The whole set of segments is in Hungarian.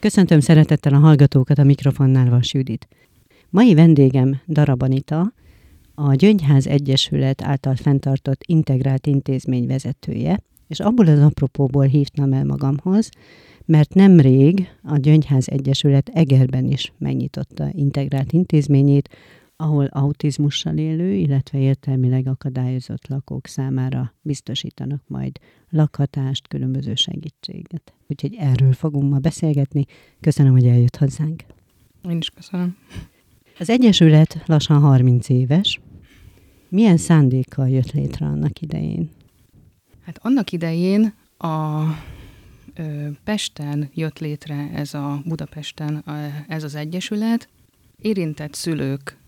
Köszöntöm szeretettel a hallgatókat a mikrofonnál Vas Judit. Mai vendégem Darabanita, a Gyöngyház Egyesület által fenntartott integrált intézmény vezetője, és abból az apropóból hívtam el magamhoz, mert nemrég a Gyöngyház Egyesület Egerben is megnyitotta integrált intézményét, ahol autizmussal élő, illetve értelmileg akadályozott lakók számára biztosítanak majd lakhatást, különböző segítséget. Úgyhogy erről fogunk ma beszélgetni. Köszönöm, hogy eljött hozzánk. Én is köszönöm. Az Egyesület lassan 30 éves. Milyen szándékkal jött létre annak idején? Hát annak idején a ö, Pesten jött létre ez a Budapesten ez az egyesület. Érintett szülők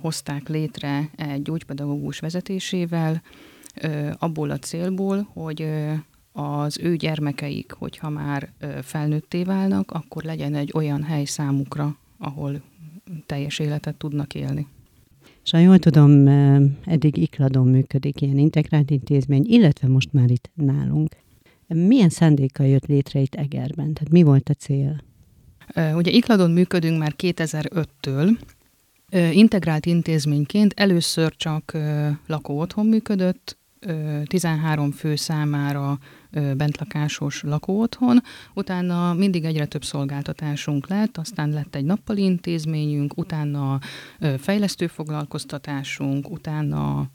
hozták létre egy gyógypedagógus vezetésével, abból a célból, hogy az ő gyermekeik, hogyha már felnőtté válnak, akkor legyen egy olyan hely számukra, ahol teljes életet tudnak élni. És ha jól tudom, eddig Ikladon működik ilyen integrált intézmény, illetve most már itt nálunk. Milyen szándékkal jött létre itt Egerben? Tehát mi volt a cél? Ugye Ikladon működünk már 2005-től. Integrált intézményként először csak lakó otthon működött, 13 fő számára bentlakásos lakóotthon, utána mindig egyre több szolgáltatásunk lett, aztán lett egy nappali intézményünk, utána fejlesztő foglalkoztatásunk, utána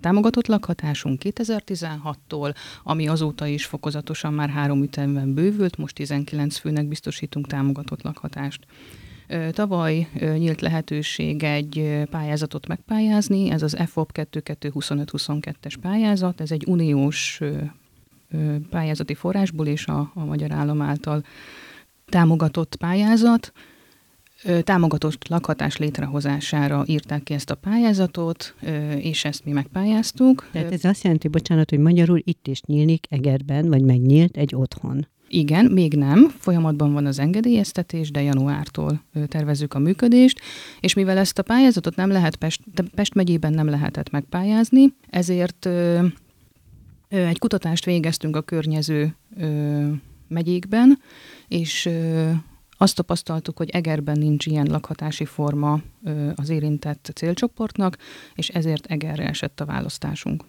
támogatott lakhatásunk 2016-tól, ami azóta is fokozatosan már három ütemben bővült, most 19 főnek biztosítunk támogatott lakhatást. Tavaly nyílt lehetőség egy pályázatot megpályázni, ez az FOP 2225-22-es pályázat, ez egy uniós pályázati forrásból és a, a Magyar Állam által támogatott pályázat. Támogatott lakhatás létrehozására írták ki ezt a pályázatot, és ezt mi megpályáztuk. Tehát ez azt jelenti, bocsánat, hogy magyarul itt is nyílik Egerben, vagy megnyílt egy otthon. Igen, még nem. Folyamatban van az engedélyeztetés, de januártól tervezzük a működést, és mivel ezt a pályázatot nem lehet Pest, Pest megyében nem lehetett megpályázni, ezért egy kutatást végeztünk a környező megyékben, és azt tapasztaltuk, hogy Egerben nincs ilyen lakhatási forma az érintett célcsoportnak, és ezért Egerre esett a választásunk.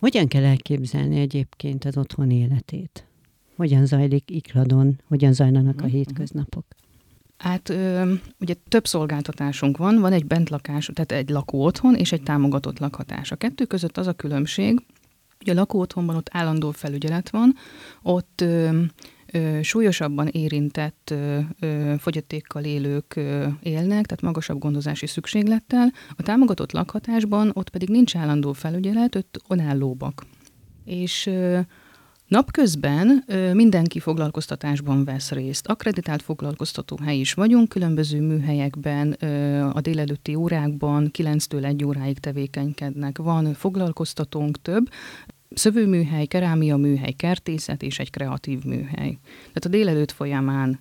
Hogyan kell elképzelni egyébként az otthon életét? Hogyan zajlik Ikladon, hogyan zajlanak a mhm, hétköznapok? Hát ugye több szolgáltatásunk van, van egy bentlakás, tehát egy lakó otthon és egy támogatott lakhatás. A kettő között az a különbség, hogy a lakó otthonban ott állandó felügyelet van, ott ö, ö, súlyosabban érintett ö, ö, fogyatékkal élők ö, élnek, tehát magasabb gondozási szükséglettel. A támogatott lakhatásban ott pedig nincs állandó felügyelet, ott önállóbak. És ö, Napközben mindenki foglalkoztatásban vesz részt. Akreditált foglalkoztató hely is vagyunk, különböző műhelyekben, a délelőtti órákban 9-től 1 óráig tevékenykednek. Van foglalkoztatónk több, szövőműhely, kerámia műhely, kertészet és egy kreatív műhely. Tehát a délelőtt folyamán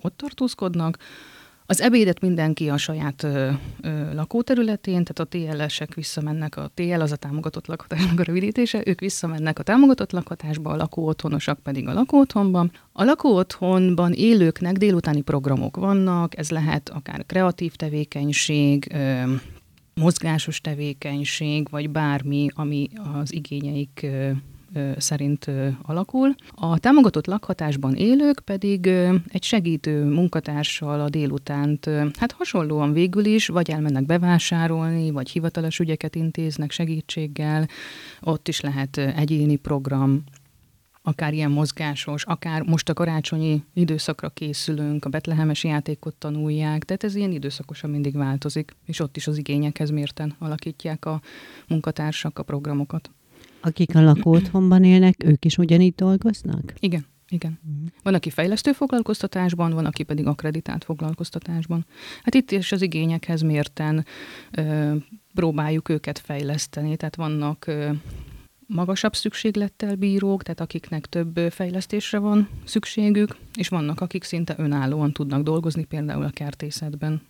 ott tartózkodnak, az ebédet mindenki a saját ö, ö, lakóterületén, tehát a TLS-ek visszamennek, a TL az a támogatott lakhatásnak a rövidítése, ők visszamennek a támogatott lakhatásba, a lakóotthonosak pedig a lakóotthonban. A lakóotthonban élőknek délutáni programok vannak, ez lehet akár kreatív tevékenység, ö, mozgásos tevékenység, vagy bármi, ami az igényeik szerint alakul. A támogatott lakhatásban élők pedig egy segítő munkatársal a délutánt, hát hasonlóan végül is, vagy elmennek bevásárolni, vagy hivatalos ügyeket intéznek segítséggel, ott is lehet egyéni program, akár ilyen mozgásos, akár most a karácsonyi időszakra készülünk, a betlehemes játékot tanulják, tehát ez ilyen időszakosan mindig változik, és ott is az igényekhez mérten alakítják a munkatársak a programokat. Akik a lakóotthonban élnek, ők is ugyanígy dolgoznak? Igen. Igen. Uh-huh. Van, aki fejlesztő foglalkoztatásban, van, aki pedig akreditált foglalkoztatásban. Hát itt is az igényekhez mérten ö, próbáljuk őket fejleszteni, tehát vannak ö, magasabb szükséglettel bírók, tehát akiknek több fejlesztésre van szükségük, és vannak, akik szinte önállóan tudnak dolgozni, például a kertészetben.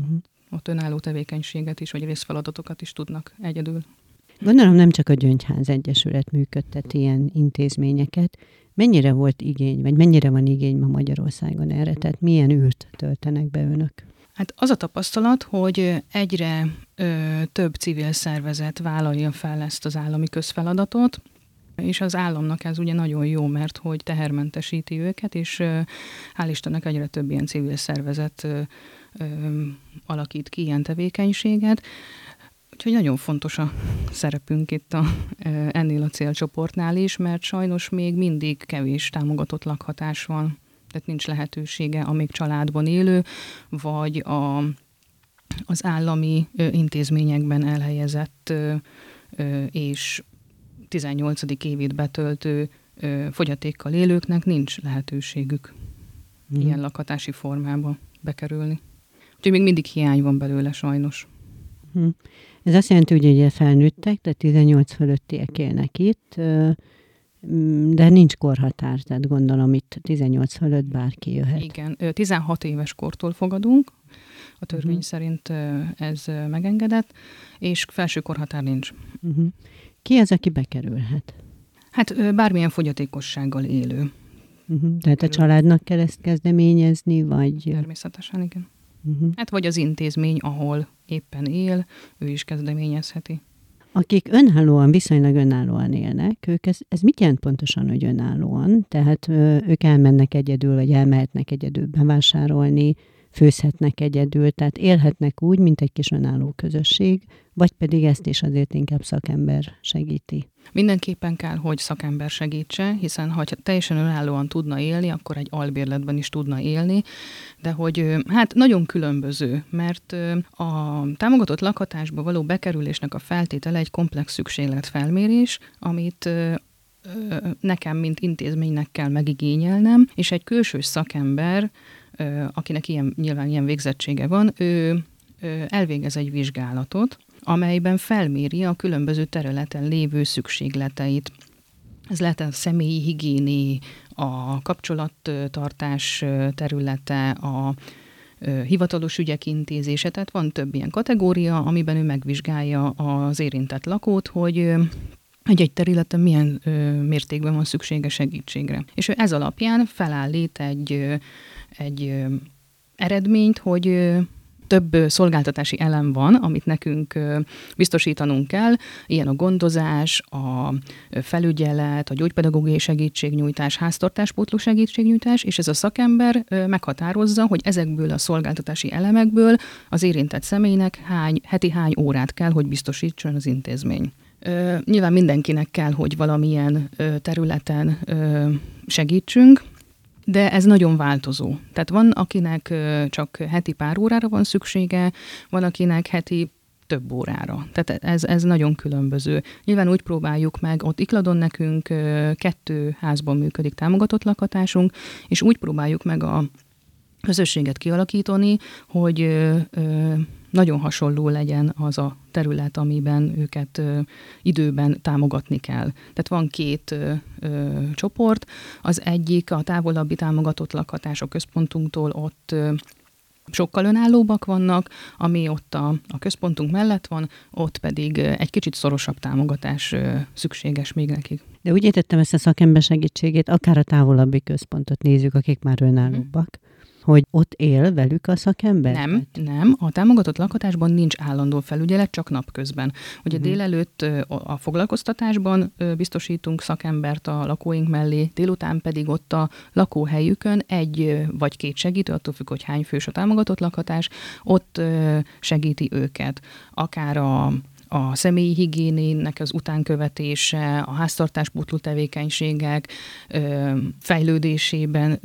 Uh-huh. Ott önálló tevékenységet is, vagy részfeladatokat is tudnak egyedül. Gondolom nem csak a Gyöngyház Egyesület működtet ilyen intézményeket, Mennyire volt igény, vagy mennyire van igény ma Magyarországon erre? Tehát milyen űrt töltenek be önök? Hát az a tapasztalat, hogy egyre ö, több civil szervezet vállalja fel ezt az állami közfeladatot, és az államnak ez ugye nagyon jó, mert hogy tehermentesíti őket, és ö, hál' Istennek egyre több ilyen civil szervezet ö, ö, alakít ki ilyen tevékenységet. Úgyhogy nagyon fontos a szerepünk itt a, ennél a célcsoportnál is, mert sajnos még mindig kevés támogatott lakhatás van tehát nincs lehetősége a még családban élő, vagy a, az állami intézményekben elhelyezett és 18. évét betöltő fogyatékkal élőknek nincs lehetőségük mm. ilyen lakhatási formába bekerülni. Úgyhogy még mindig hiány van belőle sajnos. Mm. Ez azt jelenti, hogy ugye felnőttek, tehát 18 fölöttiek élnek itt, de nincs korhatár, tehát gondolom itt 18 fölött bárki jöhet. Igen, 16 éves kortól fogadunk, a törvény uh-huh. szerint ez megengedett, és felső korhatár nincs. Uh-huh. Ki az, aki bekerülhet? Hát bármilyen fogyatékossággal élő. Uh-huh. Tehát a családnak kell ezt kezdeményezni, vagy... Természetesen, igen. Uh-huh. Hát vagy az intézmény, ahol éppen él, ő is kezdeményezheti akik önállóan, viszonylag önállóan élnek, ők ez, ez mit jelent pontosan, hogy önállóan? Tehát ők elmennek egyedül, vagy elmehetnek egyedül bevásárolni, főzhetnek egyedül, tehát élhetnek úgy, mint egy kis önálló közösség, vagy pedig ezt is azért inkább szakember segíti. Mindenképpen kell, hogy szakember segítse, hiszen ha teljesen önállóan tudna élni, akkor egy albérletben is tudna élni, de hogy hát nagyon különböző, mert a támogatott lakhatásba való bekerülésnek a feltétele egy komplex szükségletfelmérés, amit nekem, mint intézménynek kell megigényelnem, és egy külső szakember, akinek ilyen, nyilván ilyen végzettsége van, ő elvégez egy vizsgálatot, amelyben felméri a különböző területen lévő szükségleteit. Ez lehet a személyi higiéni, a kapcsolattartás területe, a hivatalos ügyek intézése, tehát van több ilyen kategória, amiben ő megvizsgálja az érintett lakót, hogy egy-egy területen milyen mértékben van szüksége segítségre. És ő ez alapján felállít egy, egy eredményt, hogy több szolgáltatási elem van, amit nekünk biztosítanunk kell, ilyen a gondozás, a felügyelet, a gyógypedagógiai segítségnyújtás, háztartáspótló segítségnyújtás, és ez a szakember meghatározza, hogy ezekből a szolgáltatási elemekből az érintett személynek hány, heti hány órát kell, hogy biztosítson az intézmény. Nyilván mindenkinek kell, hogy valamilyen területen segítsünk, de ez nagyon változó. Tehát van, akinek csak heti pár órára van szüksége, van, akinek heti több órára. Tehát ez, ez nagyon különböző. Nyilván úgy próbáljuk meg, ott Ikladon nekünk kettő házban működik támogatott lakhatásunk, és úgy próbáljuk meg a közösséget kialakítani, hogy ö, ö, nagyon hasonló legyen az a terület, amiben őket ö, időben támogatni kell. Tehát van két ö, ö, csoport, az egyik a távolabbi támogatott lakhatások központunktól ott ö, sokkal önállóbbak vannak, ami ott a, a központunk mellett van, ott pedig egy kicsit szorosabb támogatás szükséges még nekik. De úgy értettem ezt a szakember segítségét, akár a távolabbi központot nézzük, akik már önállóbbak. Hogy ott él velük a szakember? Nem, nem. A támogatott lakhatásban nincs állandó felügyelet, csak napközben. Ugye uh-huh. délelőtt a foglalkoztatásban biztosítunk szakembert a lakóink mellé, délután pedig ott a lakóhelyükön egy vagy két segítő, attól függ, hogy hány fős a támogatott lakhatás, ott segíti őket. Akár a a személyi higiénének az utánkövetése, a háztartásbótló tevékenységek fejlődésében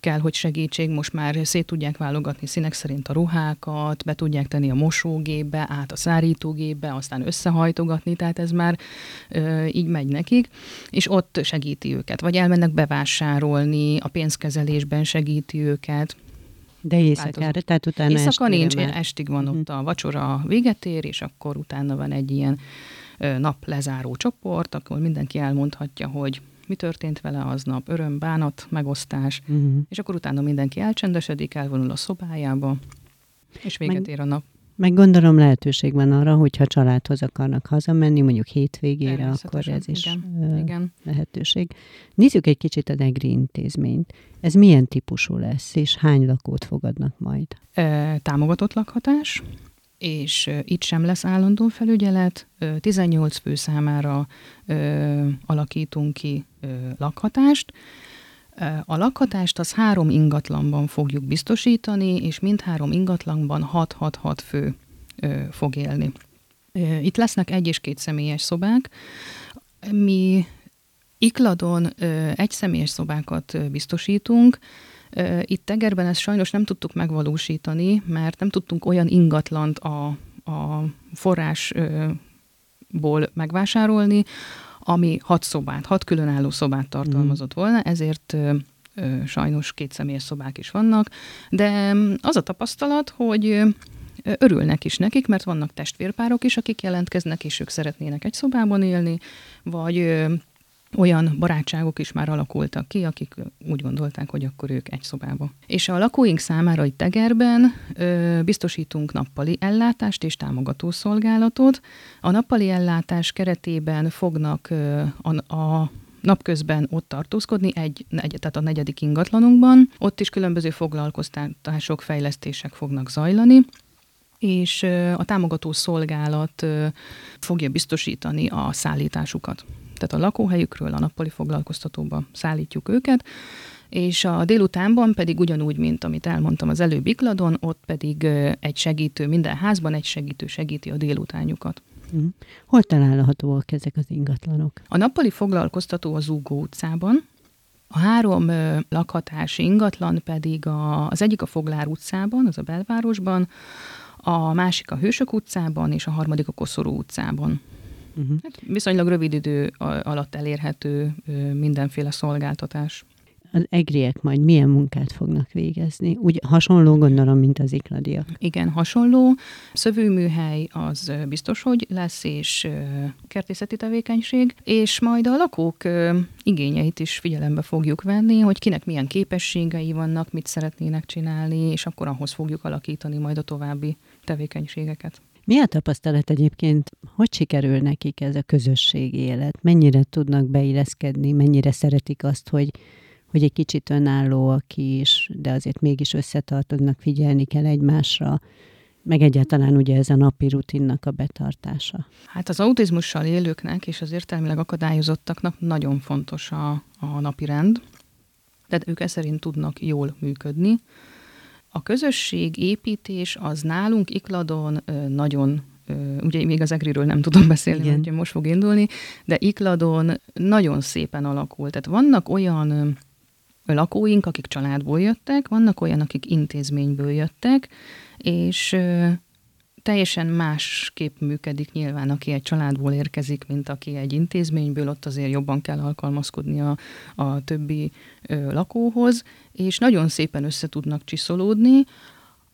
kell, hogy segítség. Most már szét tudják válogatni színek szerint a ruhákat, be tudják tenni a mosógépbe, át a szárítógépbe, aztán összehajtogatni, tehát ez már így megy nekik, és ott segíti őket. Vagy elmennek bevásárolni, a pénzkezelésben segíti őket. De éjszakára, tehát utána Éjszaka nincs, már. estig van ott a vacsora véget ér, és akkor utána van egy ilyen nap lezáró csoport, akkor mindenki elmondhatja, hogy mi történt vele aznap, öröm, bánat, megosztás, uh-huh. és akkor utána mindenki elcsendesedik, elvonul a szobájába, és véget Meg... ér a nap. Meg gondolom lehetőség van arra, hogyha családhoz akarnak hazamenni, mondjuk hétvégére, akkor ez is igen, igen. lehetőség. Nézzük egy kicsit a Degri intézményt. Ez milyen típusú lesz, és hány lakót fogadnak majd? Támogatott lakhatás, és itt sem lesz állandó felügyelet. 18 fő számára alakítunk ki lakhatást. A lakhatást az három ingatlanban fogjuk biztosítani, és mindhárom ingatlanban 6-6-6 fő fog élni. Itt lesznek egy és két személyes szobák. Mi Ikladon egy személyes szobákat biztosítunk, itt Tegerben ezt sajnos nem tudtuk megvalósítani, mert nem tudtunk olyan ingatlant a, a forrásból megvásárolni, ami hat szobát, hat különálló szobát tartalmazott mm. volna, ezért sajnos két személyes szobák is vannak, de az a tapasztalat, hogy örülnek is nekik, mert vannak testvérpárok is, akik jelentkeznek, és ők szeretnének egy szobában élni, vagy olyan barátságok is már alakultak ki, akik úgy gondolták, hogy akkor ők egy szobába. És a lakóink számára itt Tegerben ö, biztosítunk nappali ellátást és támogató szolgálatot. A nappali ellátás keretében fognak ö, a, a napközben ott tartózkodni, egy, egy, tehát a negyedik ingatlanunkban. Ott is különböző foglalkoztatások, fejlesztések fognak zajlani és a támogató szolgálat fogja biztosítani a szállításukat tehát a lakóhelyükről a nappali foglalkoztatóba szállítjuk őket, és a délutánban pedig ugyanúgy, mint amit elmondtam az előbb Ikladon, ott pedig egy segítő, minden házban egy segítő segíti a délutánjukat. Mm. Hol találhatóak ezek az ingatlanok? A nappali foglalkoztató az Zúgó utcában, a három lakhatási ingatlan pedig a, az egyik a Foglár utcában, az a belvárosban, a másik a Hősök utcában, és a harmadik a Koszorú utcában. Uh-huh. Hát viszonylag rövid idő alatt elérhető mindenféle szolgáltatás. Az egriek majd milyen munkát fognak végezni? Úgy hasonló gondolom, mint az ikladiak. Igen, hasonló. Szövőműhely az biztos, hogy lesz, és kertészeti tevékenység, és majd a lakók igényeit is figyelembe fogjuk venni, hogy kinek milyen képességei vannak, mit szeretnének csinálni, és akkor ahhoz fogjuk alakítani majd a további tevékenységeket. Mi a tapasztalat egyébként, hogy sikerül nekik ez a közösségi élet? Mennyire tudnak beilleszkedni, mennyire szeretik azt, hogy, hogy egy kicsit önállóak is, de azért mégis összetartoznak, figyelni kell egymásra, meg egyáltalán ugye ez a napi rutinnak a betartása. Hát az autizmussal élőknek és az értelmileg akadályozottaknak nagyon fontos a, a napi rend, tehát ők ezt szerint tudnak jól működni. A közösség építés az nálunk Ikladon nagyon ugye még az Egriről nem tudom beszélni, hogy most fog indulni, de Ikladon nagyon szépen alakult. Tehát vannak olyan lakóink, akik családból jöttek, vannak olyan, akik intézményből jöttek, és teljesen másképp működik nyilván, aki egy családból érkezik, mint aki egy intézményből, ott azért jobban kell alkalmazkodni a, a többi ö, lakóhoz, és nagyon szépen össze tudnak csiszolódni,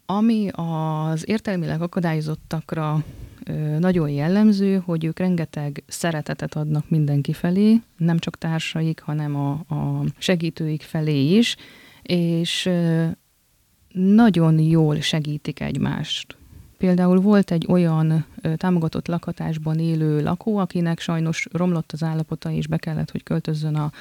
ami az értelmileg akadályozottakra nagyon jellemző, hogy ők rengeteg szeretetet adnak mindenki felé, nem csak társaik, hanem a, a segítőik felé is, és nagyon jól segítik egymást Például volt egy olyan támogatott lakhatásban élő lakó, akinek sajnos romlott az állapota, és be kellett, hogy költözzön a,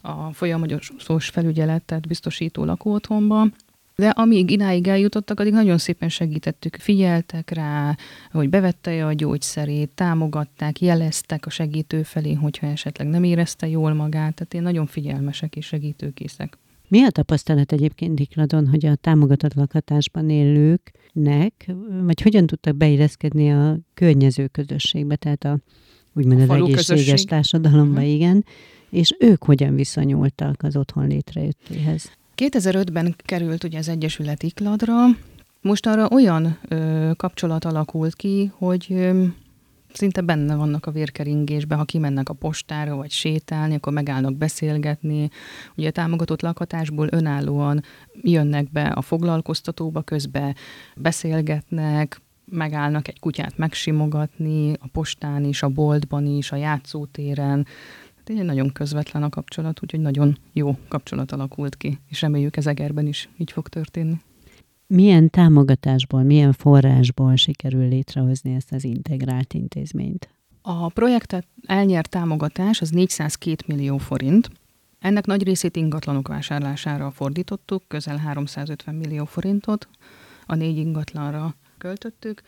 a folyamatos felügyeletet biztosító lakóotthonba. De amíg idáig eljutottak, addig nagyon szépen segítettük, figyeltek rá, hogy bevette a gyógyszerét, támogatták, jeleztek a segítő felé, hogyha esetleg nem érezte jól magát, tehát én nagyon figyelmesek és segítőkészek. Mi a tapasztalat egyébként Dikladon, hogy a támogatott lakhatásban élőknek, vagy hogyan tudtak beilleszkedni a környező közösségbe, tehát a úgymond az egészséges közösség. társadalomba, uh-huh. igen, és ők hogyan viszonyultak az otthon létrejöttéhez? 2005-ben került ugye az Egyesület Ikladra, most arra olyan ö, kapcsolat alakult ki, hogy ö, szinte benne vannak a vérkeringésben, ha kimennek a postára, vagy sétálni, akkor megállnak beszélgetni. Ugye a támogatott lakhatásból önállóan jönnek be a foglalkoztatóba, közbe beszélgetnek, megállnak egy kutyát megsimogatni, a postán is, a boltban is, a játszótéren. egy nagyon közvetlen a kapcsolat, úgyhogy nagyon jó kapcsolat alakult ki, és reméljük ez Egerben is így fog történni. Milyen támogatásból, milyen forrásból sikerül létrehozni ezt az integrált intézményt? A projektet elnyert támogatás az 402 millió forint. Ennek nagy részét ingatlanok vásárlására fordítottuk, közel 350 millió forintot. A négy ingatlanra költöttük,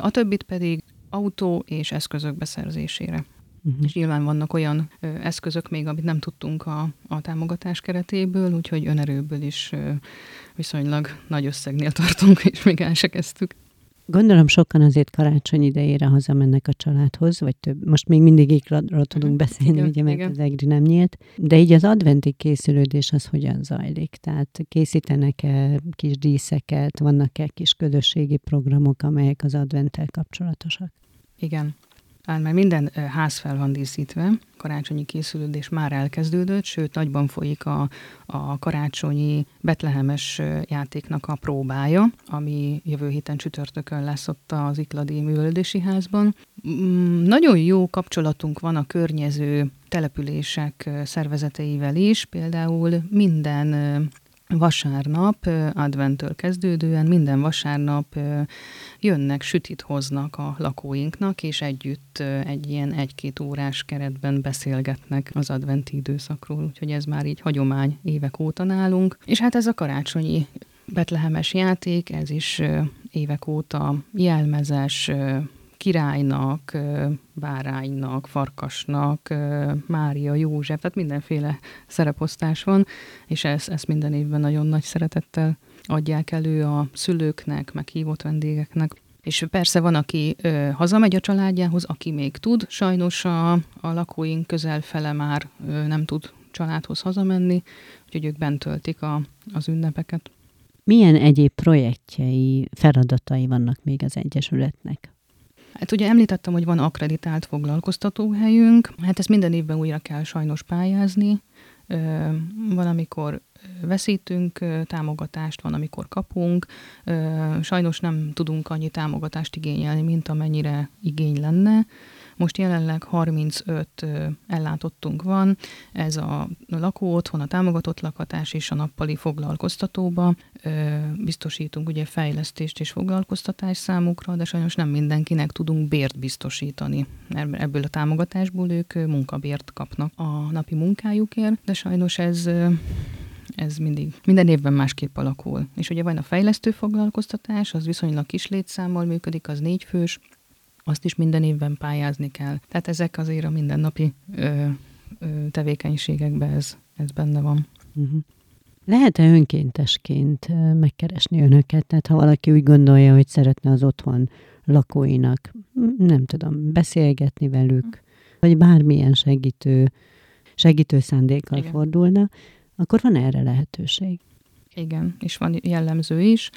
a többit pedig autó és eszközök beszerzésére. Uh-huh. És nyilván vannak olyan ö, eszközök még, amit nem tudtunk a, a támogatás keretéből, úgyhogy önerőből is ö, viszonylag nagy összegnél tartunk, és még el se kezdtük. Gondolom sokan azért karácsony idejére hazamennek a családhoz, vagy több. Most még mindig ikradról tudunk uh-huh. beszélni, igen, ugye, mert igen. az egri nem nyílt. De így az adventi készülődés az hogyan zajlik? Tehát készítenek-e kis díszeket, vannak-e kis közösségi programok, amelyek az adventtel kapcsolatosak? Igen. Hát már minden ház fel van díszítve, karácsonyi készülődés már elkezdődött, sőt nagyban folyik a, a karácsonyi betlehemes játéknak a próbája, ami jövő héten csütörtökön lesz ott az Ikladi Művelődési Házban. Mm, nagyon jó kapcsolatunk van a környező települések szervezeteivel is, például minden vasárnap, adventtől kezdődően minden vasárnap jönnek, sütit hoznak a lakóinknak, és együtt egy ilyen egy-két órás keretben beszélgetnek az adventi időszakról, úgyhogy ez már így hagyomány évek óta nálunk. És hát ez a karácsonyi betlehemes játék, ez is évek óta jelmezes, királynak, báránynak, farkasnak, Mária, József, tehát mindenféle szereposztás van, és ezt, ezt minden évben nagyon nagy szeretettel adják elő a szülőknek, meg hívott vendégeknek. És persze van, aki ö, hazamegy a családjához, aki még tud. Sajnos a, a lakóink közel fele már ö, nem tud családhoz hazamenni, úgyhogy ők bent töltik a, az ünnepeket. Milyen egyéb projektjei, feladatai vannak még az Egyesületnek? Hát ugye említettem, hogy van akreditált foglalkoztatóhelyünk, hát ezt minden évben újra kell sajnos pályázni. Van, amikor veszítünk támogatást, van, amikor kapunk. Sajnos nem tudunk annyi támogatást igényelni, mint amennyire igény lenne. Most jelenleg 35 ellátottunk van, ez a lakó otthon, a támogatott lakatás és a nappali foglalkoztatóba. Biztosítunk ugye fejlesztést és foglalkoztatás számukra, de sajnos nem mindenkinek tudunk bért biztosítani. Ebből a támogatásból ők munkabért kapnak a napi munkájukért, de sajnos ez ez mindig, minden évben másképp alakul. És ugye van a fejlesztő foglalkoztatás, az viszonylag kis létszámmal működik, az négy fős, azt is minden évben pályázni kell. Tehát ezek azért a mindennapi ö, ö, tevékenységekben ez, ez benne van. Uh-huh. Lehet-e önkéntesként megkeresni önöket? Tehát ha valaki úgy gondolja, hogy szeretne az otthon lakóinak, nem tudom, beszélgetni velük, uh-huh. vagy bármilyen segítő, segítő szándékkal Igen. fordulna, akkor van erre lehetőség. Igen, és van jellemző is,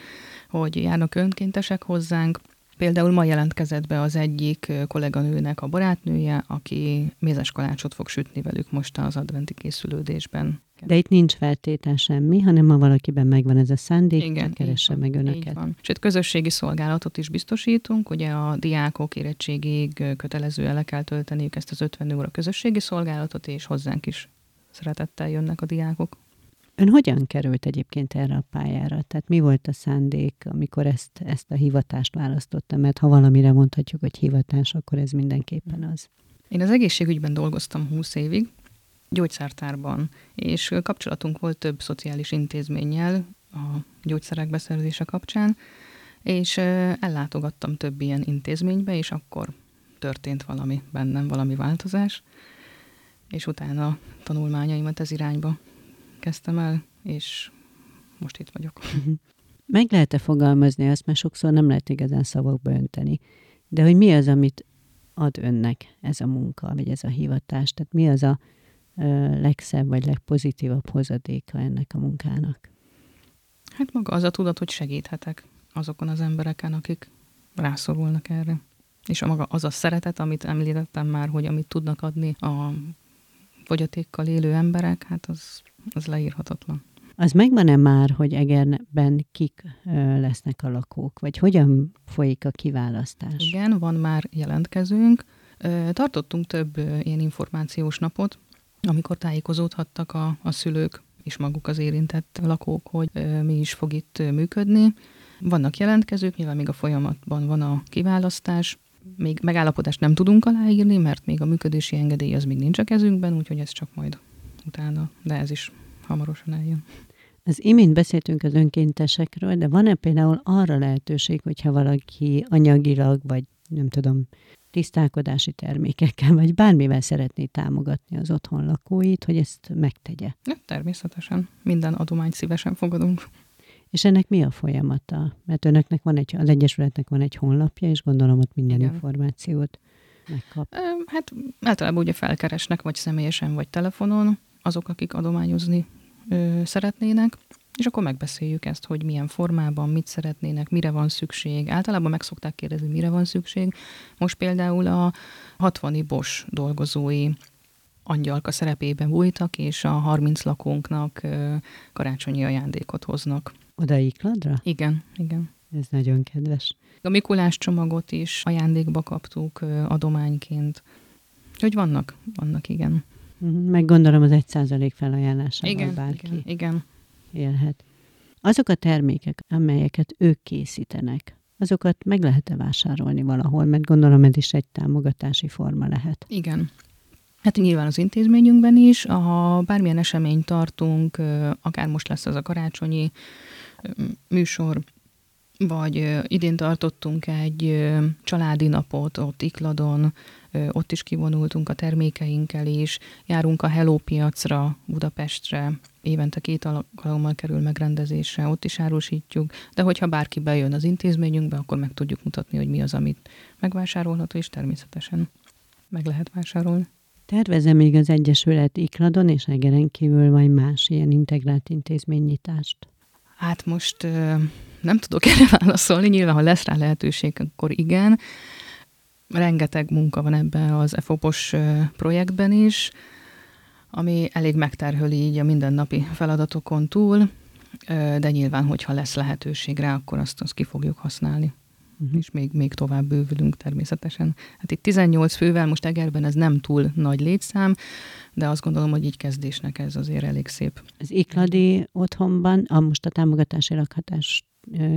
hogy járnak önkéntesek hozzánk, Például ma jelentkezett be az egyik kolléganőnek a barátnője, aki mézes kalácsot fog sütni velük most az adventi készülődésben. De itt nincs feltétel semmi, hanem ha valakiben megvan ez a szándék, Igen, keresse meg önöket. van. Sőt, közösségi szolgálatot is biztosítunk. Ugye a diákok érettségig kötelező ele kell tölteniük ezt az 50 óra közösségi szolgálatot, és hozzánk is szeretettel jönnek a diákok. Ön hogyan került egyébként erre a pályára? Tehát mi volt a szándék, amikor ezt, ezt a hivatást választotta? Mert ha valamire mondhatjuk, hogy hivatás, akkor ez mindenképpen az. Én az egészségügyben dolgoztam 20 évig, gyógyszertárban, és kapcsolatunk volt több szociális intézménnyel a gyógyszerek beszerzése kapcsán, és ellátogattam több ilyen intézménybe, és akkor történt valami bennem, valami változás, és utána tanulmányaimat ez irányba kezdtem el, és most itt vagyok. Meg lehet-e fogalmazni azt, mert sokszor nem lehet igazán szavakba önteni, de hogy mi az, amit ad önnek ez a munka, vagy ez a hivatás? Tehát mi az a ö, legszebb, vagy legpozitívabb hozadéka ennek a munkának? Hát maga az a tudat, hogy segíthetek azokon az embereken, akik rászorulnak erre. És a maga az a szeretet, amit említettem már, hogy amit tudnak adni a fogyatékkal élő emberek, hát az az leírhatatlan. Az megvan-e már, hogy Egerben kik lesznek a lakók, vagy hogyan folyik a kiválasztás? Igen, van már jelentkezőnk. Tartottunk több ilyen információs napot, amikor tájékozódhattak a, a szülők és maguk az érintett lakók, hogy mi is fog itt működni. Vannak jelentkezők, nyilván még a folyamatban van a kiválasztás, még megállapodást nem tudunk aláírni, mert még a működési engedély az még nincs a kezünkben, úgyhogy ez csak majd utána, de ez is hamarosan eljön. Az imént beszéltünk az önkéntesekről, de van-e például arra lehetőség, hogyha valaki anyagilag, vagy nem tudom, tisztálkodási termékekkel, vagy bármivel szeretné támogatni az otthon lakóit, hogy ezt megtegye? Ja, természetesen. Minden adományt szívesen fogadunk. És ennek mi a folyamata? Mert önöknek van egy, az Egyesületnek van egy honlapja, és gondolom ott minden Igen. információt megkap. Hát általában ugye felkeresnek, vagy személyesen, vagy telefonon azok, akik adományozni ö, szeretnének, és akkor megbeszéljük ezt, hogy milyen formában, mit szeretnének, mire van szükség. Általában meg szokták kérdezni, mire van szükség. Most például a 60 Bos dolgozói angyalka szerepében bújtak, és a 30 lakónknak ö, karácsonyi ajándékot hoznak. Oda Ikladra? Igen, igen. Ez nagyon kedves. A Mikulás csomagot is ajándékba kaptuk ö, adományként. Hogy vannak? Vannak, igen. Mhm, meg gondolom az egy százalék felajánlásával igen, bárki igen, igen. élhet. Azok a termékek, amelyeket ők készítenek, azokat meg lehet-e vásárolni valahol? Mert gondolom ez is egy támogatási forma lehet. Igen. Hát nyilván az intézményünkben is, ha bármilyen eseményt tartunk, akár most lesz az a karácsonyi műsor, vagy idén tartottunk egy családi napot ott Ikladon, ott is kivonultunk a termékeinkkel is, járunk a Hello piacra Budapestre, évente két alkalommal kerül megrendezésre, ott is árusítjuk, de hogyha bárki bejön az intézményünkbe, akkor meg tudjuk mutatni, hogy mi az, amit megvásárolható, és természetesen meg lehet vásárolni. Tervezem még az Egyesület Ikladon és Egeren kívül vagy más ilyen integrált intézménynyitást? Hát most nem tudok erre válaszolni, nyilván ha lesz rá lehetőség, akkor igen. Rengeteg munka van ebben az EFOPOS projektben is, ami elég megterhöli így a mindennapi feladatokon túl, de nyilván, hogyha lesz lehetőség rá, akkor azt, azt ki fogjuk használni. Uh-huh. És még, még tovább bővülünk természetesen. Hát itt 18 fővel, most Egerben ez nem túl nagy létszám, de azt gondolom, hogy így kezdésnek ez azért elég szép. Az Ikladi otthonban, a most a támogatási lakhatást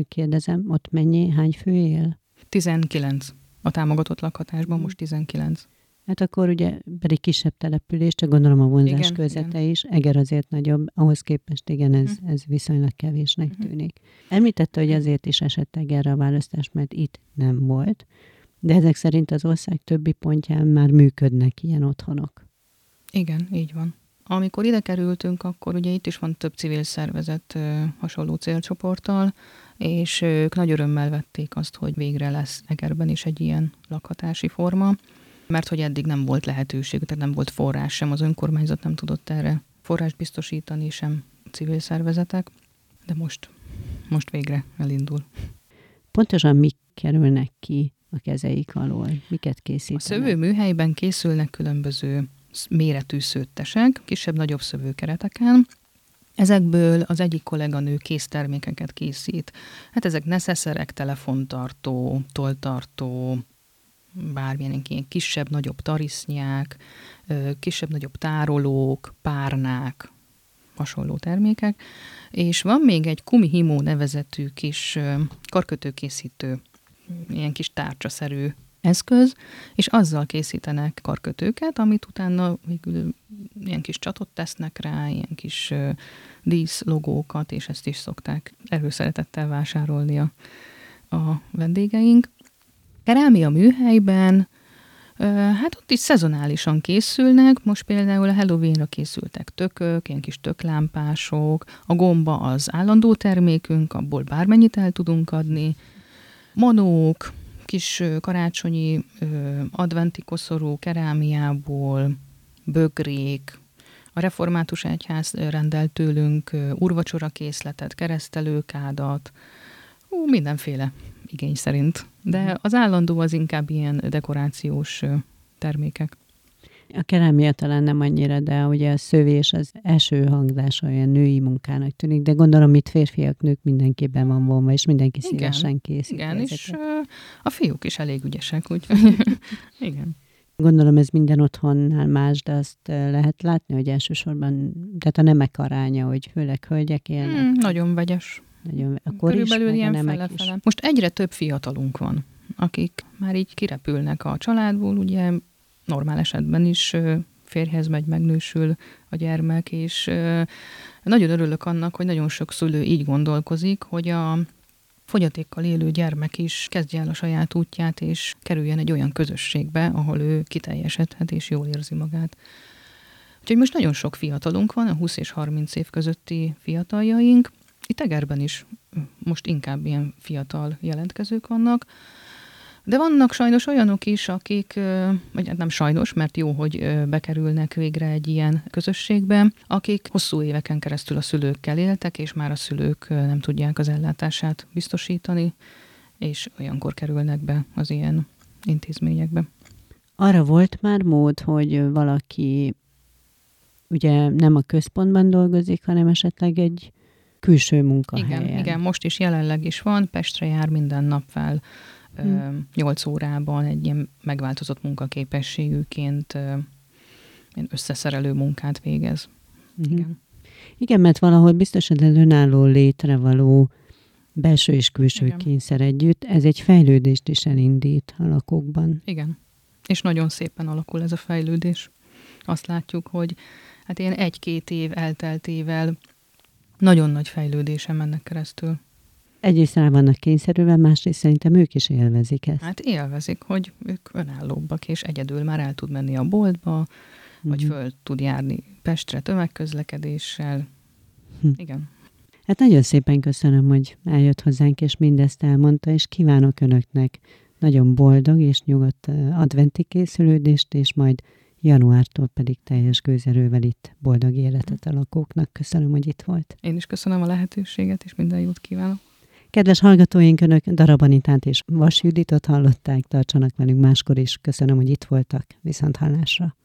kérdezem, ott mennyi, hány fő él? 19. A támogatott lakhatásban most 19. Hát akkor ugye pedig kisebb település, csak gondolom a vonzás igen, közete igen. is. Eger azért nagyobb, ahhoz képest igen, ez, uh-huh. ez viszonylag kevésnek uh-huh. tűnik. Említette, hogy azért is esett Egerre a választás, mert itt nem volt, de ezek szerint az ország többi pontján már működnek ilyen otthonok. Igen, így van. Amikor ide kerültünk, akkor ugye itt is van több civil szervezet hasonló célcsoporttal, és ők nagy örömmel vették azt, hogy végre lesz Egerben is egy ilyen lakhatási forma, mert hogy eddig nem volt lehetőség, tehát nem volt forrás sem, az önkormányzat nem tudott erre forrás biztosítani, sem civil szervezetek, de most, most végre elindul. Pontosan mik kerülnek ki a kezeik alól? Miket készítenek? A szövőműhelyben készülnek különböző méretű szőttesek, kisebb-nagyobb szövőkereteken, Ezekből az egyik kolléganő késztermékeket készít. Hát ezek neszeszerek, telefontartó, toltartó, bármilyen ilyen kisebb-nagyobb tarisznyák, kisebb-nagyobb tárolók, párnák, hasonló termékek. És van még egy kumihimó nevezetű kis karkötőkészítő, ilyen kis tárcsaszerű eszköz, és azzal készítenek karkötőket, amit utána végül ilyen kis csatot tesznek rá, ilyen kis díszlogókat, és ezt is szokták előszeretettel vásárolni a, a vendégeink. Kerámia műhelyben, hát ott is szezonálisan készülnek, most például a Halloweenra készültek tökök, ilyen kis töklámpások, a gomba az állandó termékünk, abból bármennyit el tudunk adni, manók, kis karácsonyi adventi koszorú kerámiából, bögrék, a református egyház rendelt tőlünk urvacsora készletet, keresztelőkádat, ú, mindenféle igény szerint. De az állandó az inkább ilyen dekorációs termékek. A kerámia talán nem annyira, de ugye a szövés az első hangzása olyan női munkának tűnik, de gondolom itt férfiak, nők mindenképpen van vonva, és mindenki igen, szívesen készít. Igen, ezeket. és a fiúk is elég ügyesek, úgyhogy igen. Gondolom ez minden otthonnál más, de azt lehet látni, hogy elsősorban, tehát a nemek aránya, hogy főleg hölgyek élnek. Hmm, nagyon vegyes. Nagyon, akkor Körülbelül is, ilyen fele, fele. Most egyre több fiatalunk van, akik már így kirepülnek a családból, ugye normál esetben is férjhez megy, megnősül a gyermek, és nagyon örülök annak, hogy nagyon sok szülő így gondolkozik, hogy a fogyatékkal élő gyermek is kezdje el a saját útját, és kerüljen egy olyan közösségbe, ahol ő kiteljesedhet és jól érzi magát. Úgyhogy most nagyon sok fiatalunk van, a 20 és 30 év közötti fiataljaink. Itt Egerben is most inkább ilyen fiatal jelentkezők vannak, de vannak sajnos olyanok is, akik, vagy hát nem sajnos, mert jó, hogy bekerülnek végre egy ilyen közösségbe, akik hosszú éveken keresztül a szülőkkel éltek, és már a szülők nem tudják az ellátását biztosítani, és olyankor kerülnek be az ilyen intézményekbe. Arra volt már mód, hogy valaki ugye nem a központban dolgozik, hanem esetleg egy külső munkahelyen. Igen, igen, most is jelenleg is van, Pestre jár minden nap fel hmm. 8 órában egy ilyen megváltozott munkaképességűként összeszerelő munkát végez. Hmm. Igen. Igen, mert valahol biztos az önálló létre való belső és külső Igen. kényszer együtt, ez egy fejlődést is elindít a lakókban. Igen. És nagyon szépen alakul ez a fejlődés. Azt látjuk, hogy hát ilyen egy-két év elteltével nagyon nagy fejlődésen mennek keresztül. Egyrészt rá vannak kényszerülve, másrészt szerintem ők is élvezik ezt. Hát élvezik, hogy ők önállóbbak, és egyedül már el tud menni a boltba, mm-hmm. vagy mhm. föl tud járni Pestre tömegközlekedéssel. Hm. Igen. Hát nagyon szépen köszönöm, hogy eljött hozzánk, és mindezt elmondta, és kívánok Önöknek nagyon boldog és nyugodt adventi készülődést, és majd januártól pedig teljes gőzerővel itt boldog életet a lakóknak. Köszönöm, hogy itt volt. Én is köszönöm a lehetőséget, és minden jót kívánok. Kedves hallgatóink, Önök Darabanitát és Vas Juditot hallották, tartsanak velünk máskor is. Köszönöm, hogy itt voltak. Viszont hallásra.